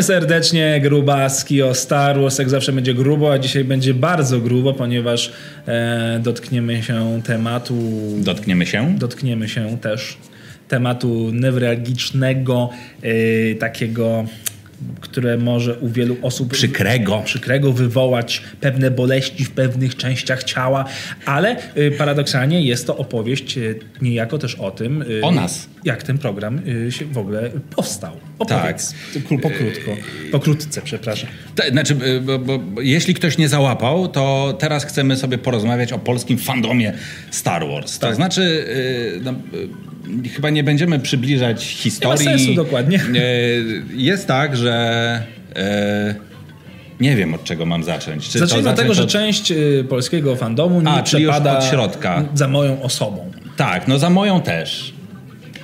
Witamy serdecznie, grubaski o Star Wars. Jak zawsze będzie grubo, a dzisiaj będzie bardzo grubo, ponieważ e, dotkniemy się tematu. Dotkniemy się? Dotkniemy się też tematu newralgicznego, e, takiego które może u wielu osób przykrego. przykrego wywołać pewne boleści w pewnych częściach ciała, ale y, paradoksalnie jest to opowieść y, niejako też o tym, y, o nas. jak ten program się w ogóle powstał. Opowiedz. Tak. Pokrótko. Pokrótce, przepraszam. znaczy, bo, bo, bo, jeśli ktoś nie załapał, to teraz chcemy sobie porozmawiać o polskim fandomie Star Wars. Tak. To znaczy, no, chyba nie będziemy przybliżać historii. Nie ma sensu dokładnie. Jest tak, że e, nie wiem od czego mam zacząć. Czy Zacznijmy od tego, od... że część y, polskiego fandomu nie A, przepada od środka. za moją osobą. Tak, no za moją też.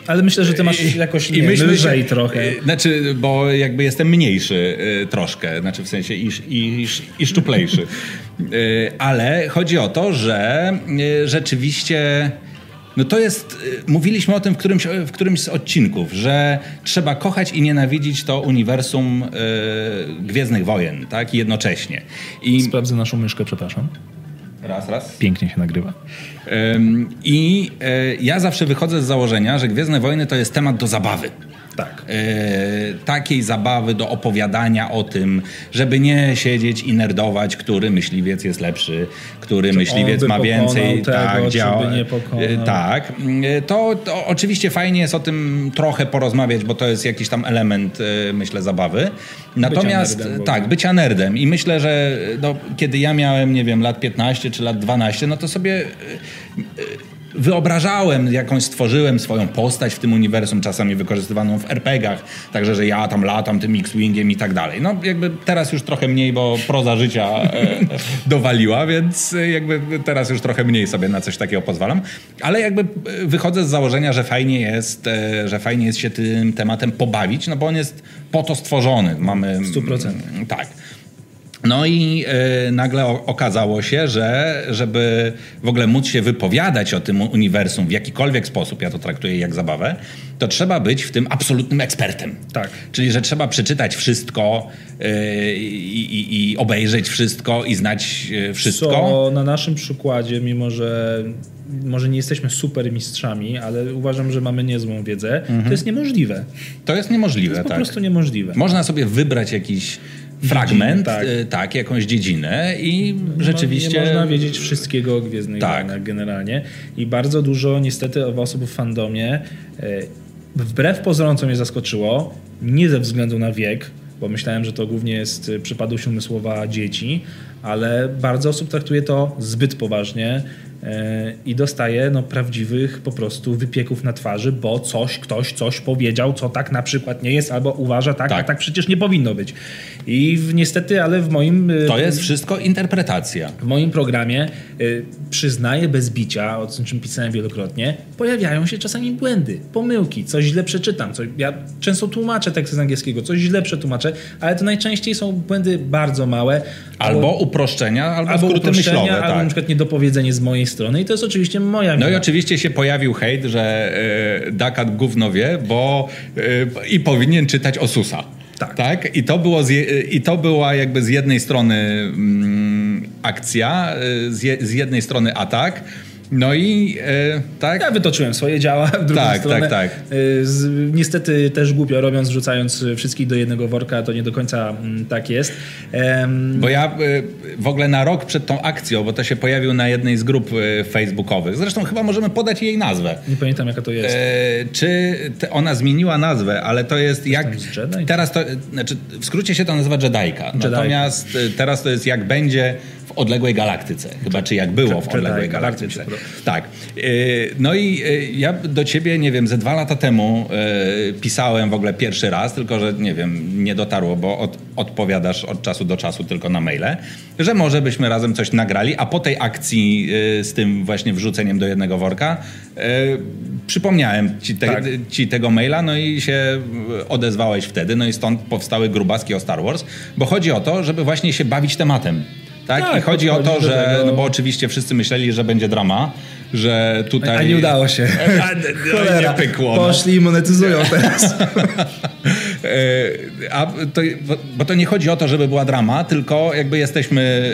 Ale myślę, że ty masz jakoś I, nie, myślę, lżej że, trochę. Znaczy, bo jakby jestem mniejszy y, troszkę, znaczy w sensie i, i, i szczuplejszy. y, ale chodzi o to, że y, rzeczywiście no to jest, y, mówiliśmy o tym w którymś, w którymś z odcinków, że trzeba kochać i nienawidzić to uniwersum y, Gwiezdnych Wojen, tak? Jednocześnie. I... Sprawdzę naszą myszkę, przepraszam. Raz, raz. Pięknie się nagrywa. I y, ja zawsze wychodzę z założenia, że Gwiezdne Wojny to jest temat do zabawy. Tak. E, takiej zabawy do opowiadania o tym, żeby nie siedzieć i nerdować, który myśliwiec jest lepszy, który czy myśliwiec ma więcej. Tego, tak, działa. E, tak. E, to, to, oczywiście fajnie jest o tym trochę porozmawiać, bo to jest jakiś tam element, myślę, zabawy. Natomiast bycia nerdem, tak, bycia nerdem. I myślę, że no, kiedy ja miałem, nie wiem, lat 15 czy lat 12, no to sobie wyobrażałem, jakąś stworzyłem swoją postać w tym uniwersum, czasami wykorzystywaną w RPGach, także, że ja tam latam tym X-Wingiem i tak dalej. No jakby teraz już trochę mniej, bo proza życia e, dowaliła, więc jakby teraz już trochę mniej sobie na coś takiego pozwalam, ale jakby wychodzę z założenia, że fajnie jest, e, że fajnie jest się tym tematem pobawić, no bo on jest po to stworzony. Mamy... 100%. Tak. No i y, nagle okazało się, że żeby w ogóle móc się wypowiadać o tym uniwersum w jakikolwiek sposób, ja to traktuję jak zabawę, to trzeba być w tym absolutnym ekspertem. Tak. Czyli, że trzeba przeczytać wszystko y, i, i, obejrzeć wszystko i znać y, wszystko. Co na naszym przykładzie, mimo że może nie jesteśmy super mistrzami, ale uważam, że mamy niezłą wiedzę, mhm. to jest niemożliwe. To jest niemożliwe, to jest po tak. po prostu niemożliwe. Można sobie wybrać jakiś fragment, tak. Y, tak. jakąś dziedzinę i rzeczywiście... Nie można wiedzieć wszystkiego o Gwiezdnych tak. Wojnach generalnie i bardzo dużo niestety osób w fandomie y, wbrew pozorom, co mnie zaskoczyło, nie ze względu na wiek, bo myślałem, że to głównie jest y, przypadłość umysłowa dzieci, ale bardzo osób traktuje to zbyt poważnie i dostaje no, prawdziwych po prostu wypieków na twarzy, bo coś, ktoś coś powiedział, co tak na przykład nie jest, albo uważa tak, tak. a tak przecież nie powinno być. I w, niestety, ale w moim... To jest wszystko interpretacja. W moim programie y, przyznaję bez bicia, o czym pisałem wielokrotnie, pojawiają się czasami błędy, pomyłki, coś źle przeczytam. Coś, ja często tłumaczę tekst z angielskiego, coś źle przetłumaczę, ale to najczęściej są błędy bardzo małe. Albo, albo uproszczenia, albo, albo skróty uproszczenia, myślowe. Albo tak. na przykład niedopowiedzenie z mojej strony i to jest oczywiście moja No wina. i oczywiście się pojawił hejt, że y, Dakat gówno wie, bo y, i powinien czytać Osusa. Tak. tak? I, to było z, I to była jakby z jednej strony mm, akcja, y, z, je, z jednej strony atak, no i e, tak. Ja wytoczyłem swoje działa w drugą tak, stronę. Tak, tak, z, niestety też głupio robiąc, rzucając wszystkich do jednego worka, to nie do końca m, mm, tak jest. Bo ja e, w ogóle na rok przed tą akcją, bo to się pojawił na jednej z grup e, facebookowych. Zresztą chyba możemy podać jej nazwę. Nie pamiętam jaka to jest. E, czy ona zmieniła nazwę, ale to jest to jak... Teraz to, znaczy w skrócie się to nazywa Jedajka. Natomiast teraz to jest jak będzie odległej galaktyce. Chyba, czy jak było w odległej galaktyce. Tak. E, no i e, ja do ciebie, nie wiem, ze dwa lata temu e, pisałem w ogóle pierwszy raz, tylko że, nie wiem, nie dotarło, bo od, odpowiadasz od czasu do czasu tylko na maile, że może byśmy razem coś nagrali, a po tej akcji z tym właśnie wrzuceniem do jednego worka przypomniałem ci, te, tak. ci, tego maila, no i się odezwałeś wtedy, no i stąd powstały grubaski o Star Wars, bo chodzi o to, żeby właśnie się bawić tematem. Tak? tak I chodzi o to, że, no bo oczywiście wszyscy myśleli, że będzie drama, że tutaj... A nie udało się. A, Cholera, nie pykło. No. Poszli i monetyzują teraz. a to, bo to nie chodzi o to, żeby była drama, tylko jakby jesteśmy,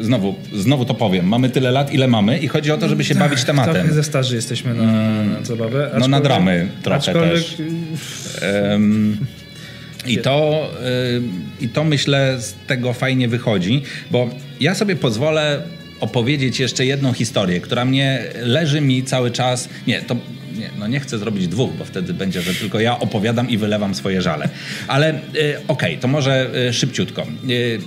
znowu, znowu to powiem, mamy tyle lat, ile mamy i chodzi o to, żeby się tak, bawić tematem. Trochę ze starzy jesteśmy na, na zabawę. No na dramy trochę też. Um, i to, I to myślę z tego fajnie wychodzi, bo ja sobie pozwolę opowiedzieć jeszcze jedną historię, która mnie leży mi cały czas. Nie, to nie, no nie chcę zrobić dwóch, bo wtedy będzie, że tylko ja opowiadam i wylewam swoje żale. Ale y, okej, okay, to może y, szybciutko. Y,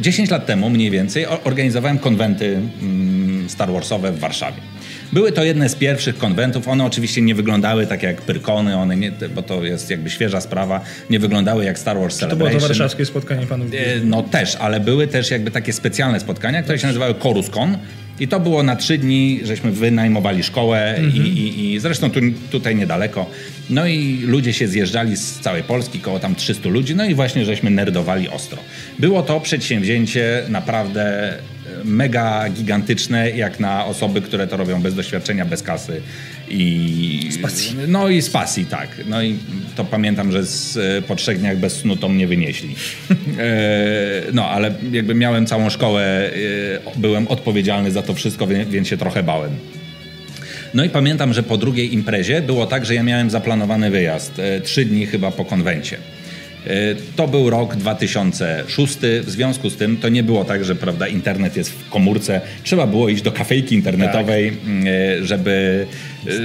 10 lat temu mniej więcej organizowałem konwenty mm, Star Warsowe w Warszawie. Były to jedne z pierwszych konwentów. One oczywiście nie wyglądały tak jak Pyrkony, one nie, bo to jest jakby świeża sprawa. Nie wyglądały jak Star Wars Celebration. To było to warszawskie spotkanie panów? E, no też, ale były też jakby takie specjalne spotkania, które się nazywały Coruscon. I to było na trzy dni, żeśmy wynajmowali szkołę mm -hmm. i, mhm. i, i, zresztą tu, tutaj niedaleko. No i ludzie się zjeżdżali z całej Polski, koło tam 300 ludzi, no i właśnie żeśmy nerdowali ostro. Było to przedsięwzięcie naprawdę mega gigantyczne, jak na osoby, które to robią bez doświadczenia, bez kasy. I, z pasji. No i z pasji, tak. No i to pamiętam, że z, po trzech dniach bez snu to mnie wynieśli. E, no, ale jakby miałem całą szkołę, e, byłem odpowiedzialny za to wszystko, więc się trochę bałem. No i pamiętam, że po drugiej imprezie było tak, że ja miałem zaplanowany wyjazd. E, trzy dni chyba po konwencie. E, to był rok 2006. W związku z tym to nie było tak, że prawda, internet jest w komórce. Trzeba było iść do kafejki internetowej, tak. E, żeby,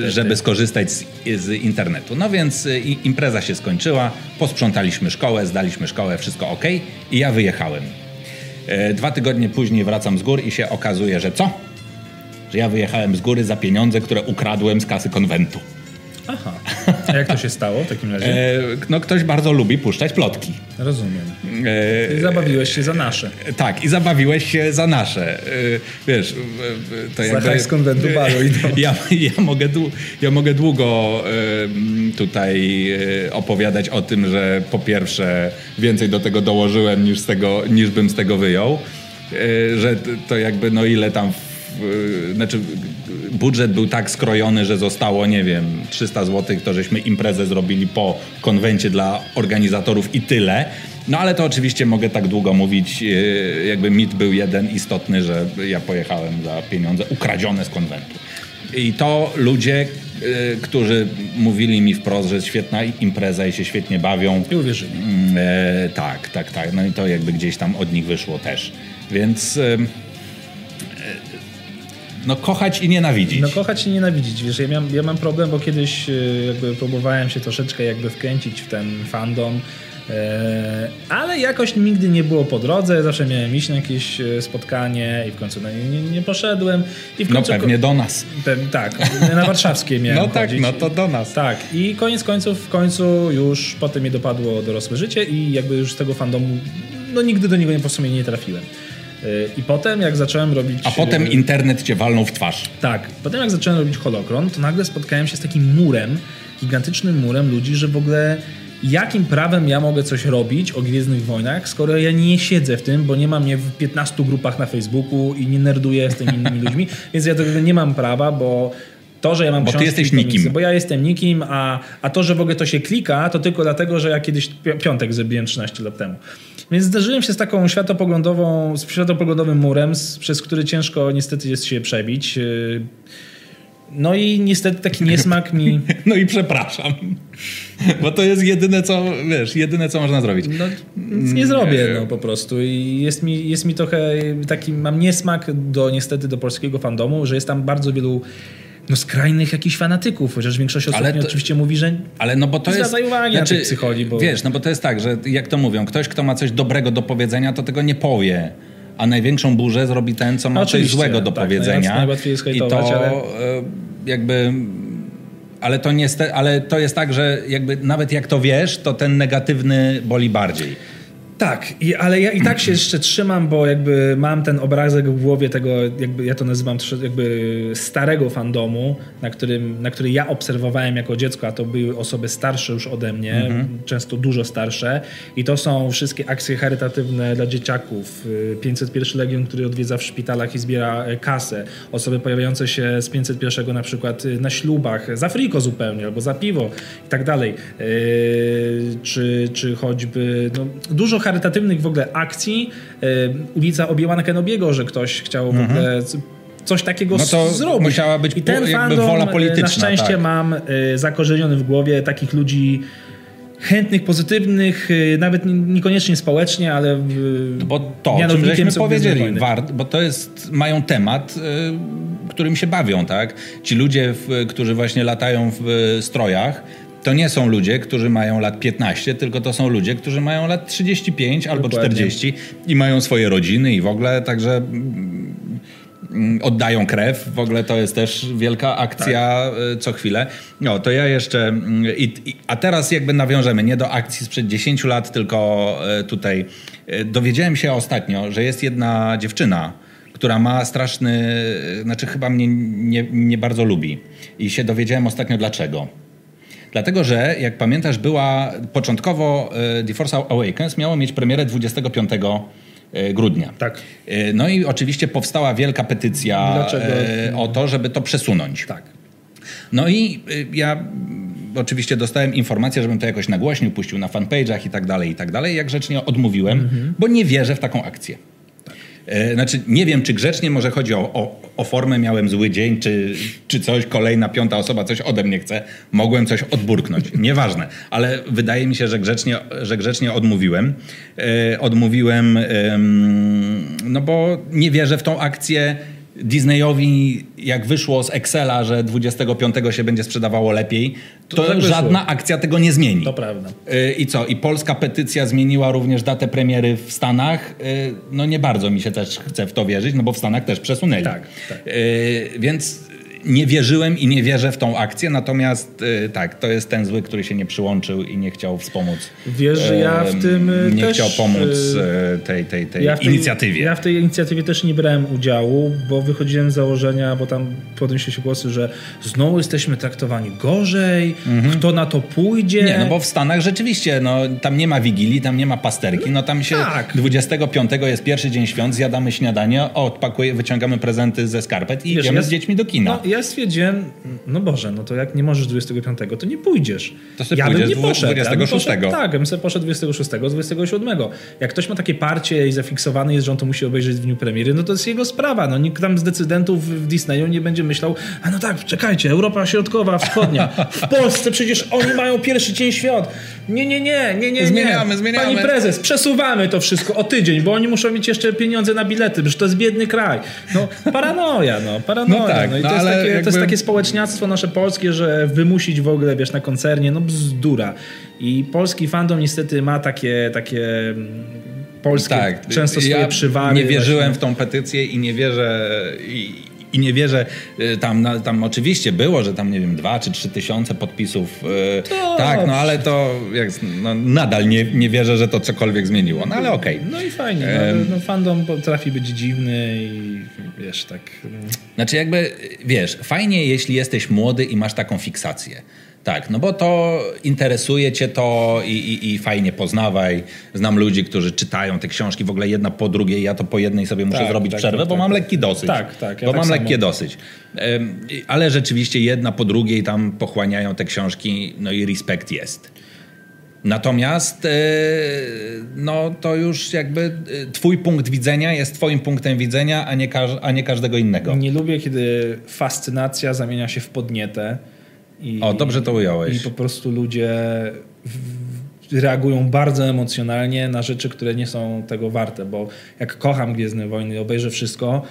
e, żeby skorzystać z, z, internetu. No więc impreza się skończyła, posprzątaliśmy szkołę, zdaliśmy szkołę, wszystko ok i ja wyjechałem. Dwa tygodnie później wracam z gór i się okazuje, że co? Że ja wyjechałem z góry za pieniądze, które ukradłem z kasy konwentu. Aha. A jak to się stało w takim razie? E, no ktoś bardzo lubi puszczać plotki. Rozumiem. E, I zabawiłeś się za nasze. Tak, i zabawiłeś się za nasze. E, wiesz, to jakby... Za z konwentu balu ja, ja, mogę, ja mogę długo tutaj e, opowiadać o tym, że po pierwsze więcej do tego dołożyłem niż, z tego, niż bym z tego wyjął. E, że to jakby no ile tam znaczy budżet był tak skrojony, że zostało, nie wiem, 300 zł, to żeśmy imprezę zrobili po konwencie dla organizatorów i tyle. No ale to oczywiście mogę tak długo mówić, e, jakby mit był jeden istotny, że ja pojechałem za pieniądze ukradzione z konwentu. I to ludzie, e, którzy mówili mi wprost, że jest świetna impreza i się świetnie bawią. I uwierzyli. Mm, e, tak, tak, tak. No i to jakby gdzieś tam od nich wyszło też. Więc... E, no kochać i nienawidzić. No kochać i nienawidzić. Wiesz, ja, miałem, ja mam problem, bo kiedyś e, jakby próbowałem się troszeczkę jakby wkręcić w ten fandom, e, ale jakoś nigdy nie było po drodze. Zawsze miałem iść na jakieś e, spotkanie i w końcu na nie, nie, nie poszedłem. I w no końcu, no pewnie do nas. Pe, tak, na warszawskie miałem No tak, chodzić. no to do nas. Tak i koniec końców w końcu już potem mi dopadło dorosłe życie i jakby już z tego fandomu no nigdy do niego po sumie nie trafiłem. I potem jak zacząłem robić... A potem e, internet cię walnął w twarz. Tak. Potem jak zacząłem robić holokron, to nagle spotkałem się z takim murem, gigantycznym murem ludzi, że w ogóle jakim prawem ja mogę coś robić o Gwiezdnych Wojnach, skoro ja nie siedzę w tym, bo nie mam mnie w 15 grupach na Facebooku i nie nerduję z tymi innymi ludźmi, więc ja tego nie mam prawa, bo to, że ja mam bo ty jesteś nikim. Bo ja jestem nikim, a, a to, że w ogóle to się klika, to tylko dlatego, że ja kiedyś piątek zrobiłem 13 lat temu. Więc zderzyłem się z taką światopoglądową, z światopoglądowym murem, przez który ciężko niestety jest się przebić. Yy, no i niestety taki niesmak mi... No i przepraszam. Bo to jest jedyne, co, wiesz, jedyne, co można zrobić. No, nic nie zrobię, no po prostu. I jest mi, jest mi trochę taki, mam niesmak do, niestety do polskiego fandomu, że jest tam bardzo wielu no, skrajnych jakichś fanatyków, chociaż większość osób ale to, oczywiście mówi, że ale no bo to jest uwagi znaczy, na psycholi. Bo... Wiesz, no bo to jest tak, że jak to mówią, ktoś, kto ma coś dobrego do powiedzenia, to tego nie powie. A największą burzę zrobi ten, co ma no, coś złego do tak, powiedzenia. Najłatwiej jest I to ale... E, jakby ale to, niestety, ale to jest tak, że jakby nawet jak to wiesz, to ten negatywny boli bardziej. Tak, i, ale ja i tak się jeszcze trzymam, bo jakby mam ten obrazek w głowie tego, jakby ja to nazywam jakby starego fandomu, na, którym, na który ja obserwowałem jako dziecko, a to były osoby starsze już ode mnie, -hmm. często dużo starsze. I to są wszystkie akcje charytatywne dla dzieciaków, 501 Legion, który odwiedza w szpitalach i zbiera e, kasę, osoby pojawiające się z 501 na przykład e, na ślubach, za friko zupełnie, albo za piwo i tak dalej, czy, czy choćby no, dużo charytatywnych w ogóle akcji. E, ulica Obi-Wana Kenobiego, że ktoś chciał w mhm. ogóle coś takiego no to zrobić. Musiała być I ten fandom, wola e, polityczna. Na szczęście tak. mam e, zakorzeniony w głowie takich ludzi chętnych, pozytywnych, nawet niekoniecznie społecznie, ale bo to, czym żeśmy powiedzieli, wart, bo to jest, mają temat, którym się bawią, tak? Ci ludzie, którzy właśnie latają w strojach, to nie są ludzie, którzy mają lat 15, tylko to są ludzie, którzy mają lat 35 albo Dokładnie. 40 i mają swoje rodziny i w ogóle także mm, oddają krew. W ogóle to jest też wielka akcja tak. Y, co chwilę. No, to ja jeszcze... Mm, I, i, a teraz jakby nawiążemy nie do akcji sprzed 10 lat, tylko y, tutaj y, dowiedziałem się ostatnio, że jest jedna dziewczyna, która ma straszny... Znaczy chyba mnie nie, nie bardzo lubi. I się dowiedziałem ostatnio dlaczego. Dlatego, że jak pamiętasz, była początkowo e, The Force Awakens miało mieć premierę 25 e, grudnia. Tak. E, no i oczywiście powstała wielka petycja Dlaczego? o to, żeby to przesunąć. Tak. No i ja oczywiście dostałem informację, żebym to jakoś nagłośnił, puścił na fanpage'ach i tak dalej, i tak dalej. Jak grzecznie odmówiłem, mhm. bo nie wierzę w taką akcję. E, znaczy, nie wiem, czy grzecznie może chodzi o, o, o, formę, miałem zły dzień, czy, czy coś, kolejna, piąta osoba coś ode mnie chce, mogłem coś odburknąć. Nieważne, ale wydaje mi się, że grzecznie, że grzecznie odmówiłem. E, odmówiłem, no bo nie wierzę w tą akcję Disneyowi, jak wyszło z Excela, że 25 się będzie sprzedawało lepiej, to, to tak żadna akcja tego nie zmieni. To prawda. Y, I co? I polska petycja zmieniła również datę premiery w Stanach. Y, no nie bardzo mi się też chce w to wierzyć, no bo w Stanach też przesunęli. Tak. tak. Y, więc nie wierzyłem i nie wierzę w tą akcję, natomiast y, tak, to jest ten zły, który się nie przyłączył i nie chciał wspomóc. Wiesz, że ja w tym y, Nie też, chciał pomóc y, tej, tej, tej ja tej, inicjatywie. Ja w tej inicjatywie też nie brałem udziału, bo wychodziłem z założenia, bo tam podnieśli się głosy, że znowu jesteśmy traktowani gorzej, mhm. kto na to pójdzie. Nie, no bo w Stanach rzeczywiście, no tam nie ma wigilii, tam nie ma pasterki, no tam się tak. 25 jest pierwszy dzień świąt, zjadamy śniadanie, odpakuję, wyciągamy prezenty ze skarpet i Wiesz, idziemy ja, z dziećmi do kina. No, ja stwierdziłem, no Boże, no to jak nie możesz 25, to nie pójdziesz. To sobie ja bym nie poszedł. 26. Ja poszedł, tak, bym sobie poszedł 26, 27. Jak ktoś ma takie parcie i zafiksowany jest, że on to musi obejrzeć w dniu premiery, no to jest jego sprawa. No nikt tam z decydentów w Disneyu nie będzie myślał, a no tak, czekajcie, Europa Środkowa, Wschodnia, w Polsce przecież oni mają pierwszy dzień świąt. Nie, nie, nie, nie, nie. Zmieniamy, zmieniamy. Pani prezes, przesuwamy to wszystko o tydzień, bo oni muszą mieć jeszcze pieniądze na bilety, że to jest biedny kraj. No paranoja, no, paranoja. No, tak, no i no, jest takie jakby... to jest takie społeczniactwo nasze polskie, że wymusić w ogóle, wiesz, na koncernie, no bzdura. I polski fandom niestety ma takie, takie mm, polskie tak, często swoje ja przywary. Nie wierzyłem właśnie. w tą petycję i nie wierzę... I, i nie wierzę, y, tam, tam oczywiście było, że tam nie wiem, dwa czy trzy tysiące podpisów. Y, to... Tak, no ale to jak, no, nadal nie, nie wierzę, że to cokolwiek zmieniło. No ale okej. Okay. No i fajnie. No, no, fandom potrafi być dziwny i wiesz, tak. Mm. Znaczy jakby, wiesz, fajnie jeśli jesteś młody i masz taką fiksację. Tak, no bo to interesuje cię to i, i, i, fajnie poznawaj. Znam ludzi, którzy czytają te książki w ogóle jedna po drugiej. Ja to po jednej sobie muszę tak, zrobić tak, przerwę, tak, bo mam lekki dosyć. Tak, tak. Ja bo tak mam samo. lekkie dosyć. Ale rzeczywiście jedna po drugiej tam pochłaniają te książki, no i respekt jest. Natomiast e, no, to już jakby e, twój punkt widzenia jest twoim punktem widzenia, a nie, a nie każdego innego. Nie lubię, kiedy fascynacja zamienia się w podnietę i, o, dobrze to ująłeś. I po prostu ludzie reagują bardzo emocjonalnie na rzeczy, które nie są tego warte, bo jak kocham Gwiezdne Wojny, obejrzę wszystko,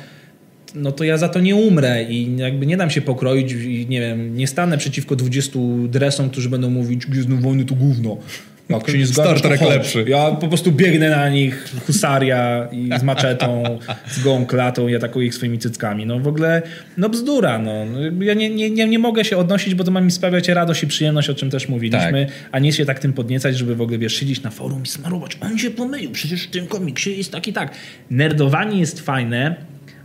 no to ja za to nie umrę i jakby nie dam się pokroić i nie wiem, nie stanę przeciwko 20 dresom, którzy będą mówić Gwiezdne Wojny to gówno. Jak się nie zgadzasz, Star Trek lepszy. Ja po prostu biegnę na nich, husaria i z maczetą, z gołą klatą i atakuję ich swoimi cyckami. No w ogóle, no bzdura. No. Ja nie, nie, nie, nie mogę się odnosić, bo to ma mi sprawiać radość i przyjemność, o czym też mówiliśmy, tak. a nie się tak tym podniecać, żeby w ogóle wiesz, siedzieć na forum i smarować. On się pomylił, przecież w tym komiksie jest tak i tak. Nerdowanie jest fajne,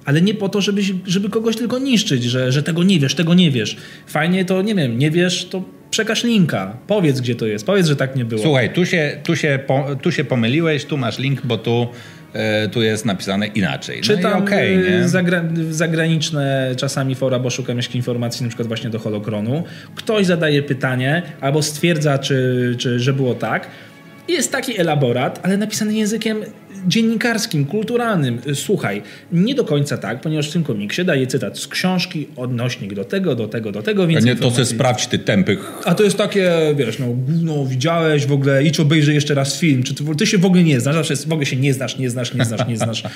ale nie po to, żeby, żeby kogoś tylko niszczyć, że, że tego nie wiesz, tego nie wiesz. Fajnie to, nie wiem, nie wiesz, to przekaż linka, powiedz gdzie to jest, powiedz, że tak nie było. Słuchaj, tu się, tu się, tu się pomyliłeś, tu masz link, bo tu e, tu jest napisane inaczej. No Czytam okay? Zagra zagraniczne czasami fora, bo szukam jakichś informacji na przykład właśnie do holokronu. Ktoś zadaje pytanie albo stwierdza, czy, czy, że było tak. Jest taki elaborat, ale napisany językiem dziennikarskim, kulturalnym. Słuchaj, nie do końca tak, ponieważ w tym komiksie daje cytat z książki, odnośnik do tego, do tego, do tego, więc... A nie, to se sprawdź ty tępych. A to jest takie, wiesz, no, no widziałeś w ogóle, idź obejrzyj jeszcze raz film, czy ty, ty się w ogóle nie znasz, zawsze w ogóle się nie znasz, nie znasz, nie znasz, nie znasz.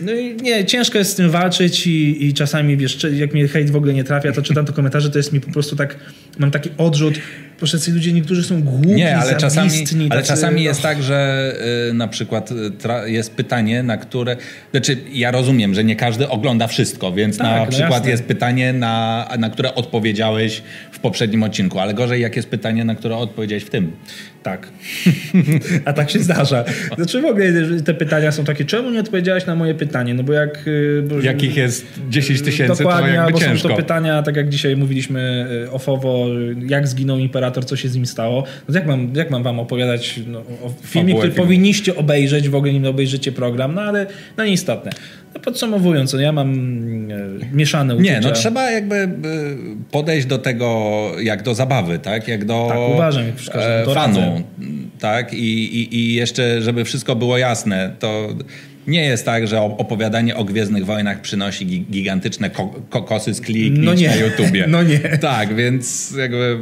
No i nie, ciężko jest z tym walczyć i, i czasami, wiesz, jak mnie hejt w ogóle nie trafia, to czytam to komentarze, to jest mi po prostu tak, mam taki odrzut, proszę, ci ludzie niektórzy są głupi, Nie, ale czasami, ale czasami jest tak, że y, na przykład y, jest pytanie, na które, znaczy ja rozumiem, że nie każdy ogląda wszystko, więc tak, na no przykład jasne. jest pytanie, na, na które odpowiedziałeś w poprzednim odcinku, ale gorzej jak jest pytanie, na które odpowiedziałeś w tym. Tak. A tak się zdarza. Znaczy w ogóle te pytania są takie, czemu nie odpowiedziałeś na moje pytanie? No bo jak... Y, bo, Jakich jest 10 tysięcy, to jakby ciężko. są to pytania, tak jak dzisiaj mówiliśmy y, ofowo, jak zginął imperator, co się z nim stało. No jak mam, jak mam wam opowiadać no, o filmie, który powinniście obejrzeć, w ogóle nim obejrzycie program, no ale no nieistotne. No podsumowując, no ja mam e, mieszane uczucia. Nie, no trzeba jakby e, podejść do tego jak do zabawy, tak? Jak do tak, uważam, jak e, fanu, tak? I, i, I jeszcze, żeby wszystko było jasne, to nie jest tak, że opowiadanie o Gwiezdnych Wojnach przynosi gigantyczne kokosy z kliknięć no na YouTubie. No nie. Tak, więc jakby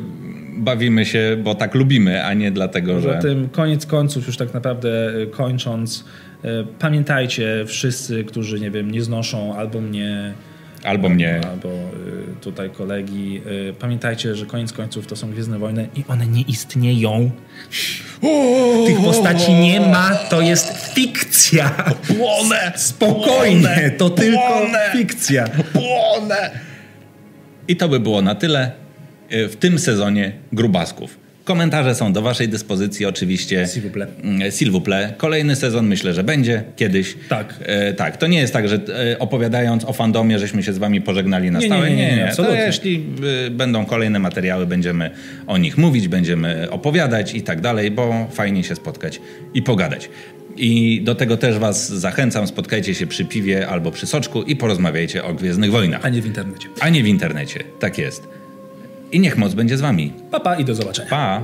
bawimy się, bo tak lubimy, a nie dlatego, że... Zatem koniec końców, już tak naprawdę kończąc, E, pamiętajcie wszyscy, którzy nie wiem, nie znoszą albo mnie Albo mnie. Albo e, tutaj kolegi. E, pamiętajcie, że koniec końców to są Gwiezdne Wojny i one nie istnieją. Tych postaci nie ma, to jest fikcja. Płonę! Spokojnie, to tylko fikcja. Płonę! I to by było na tyle w tym sezonie Grubasków. Komentarze są do Waszej dyspozycji oczywiście. S'il vous plaît. Mm, s'il vous plaît. Kolejny sezon myślę, że będzie kiedyś. Tak. E, tak. To nie jest tak, że e, opowiadając o fandomie, żeśmy się z Wami pożegnali na nie, stałe. Nie, nie, nie. nie, To jeśli e, będą kolejne materiały, będziemy o nich mówić, będziemy opowiadać i tak dalej, bo fajnie się spotkać i pogadać. I do tego też Was zachęcam. Spotkajcie się przy piwie albo przy soczku i porozmawiajcie o Gwiezdnych Wojnach. A nie w internecie. A nie w internecie. Tak jest. I niech moc będzie z wami. Pa, pa i do zobaczenia. Pa.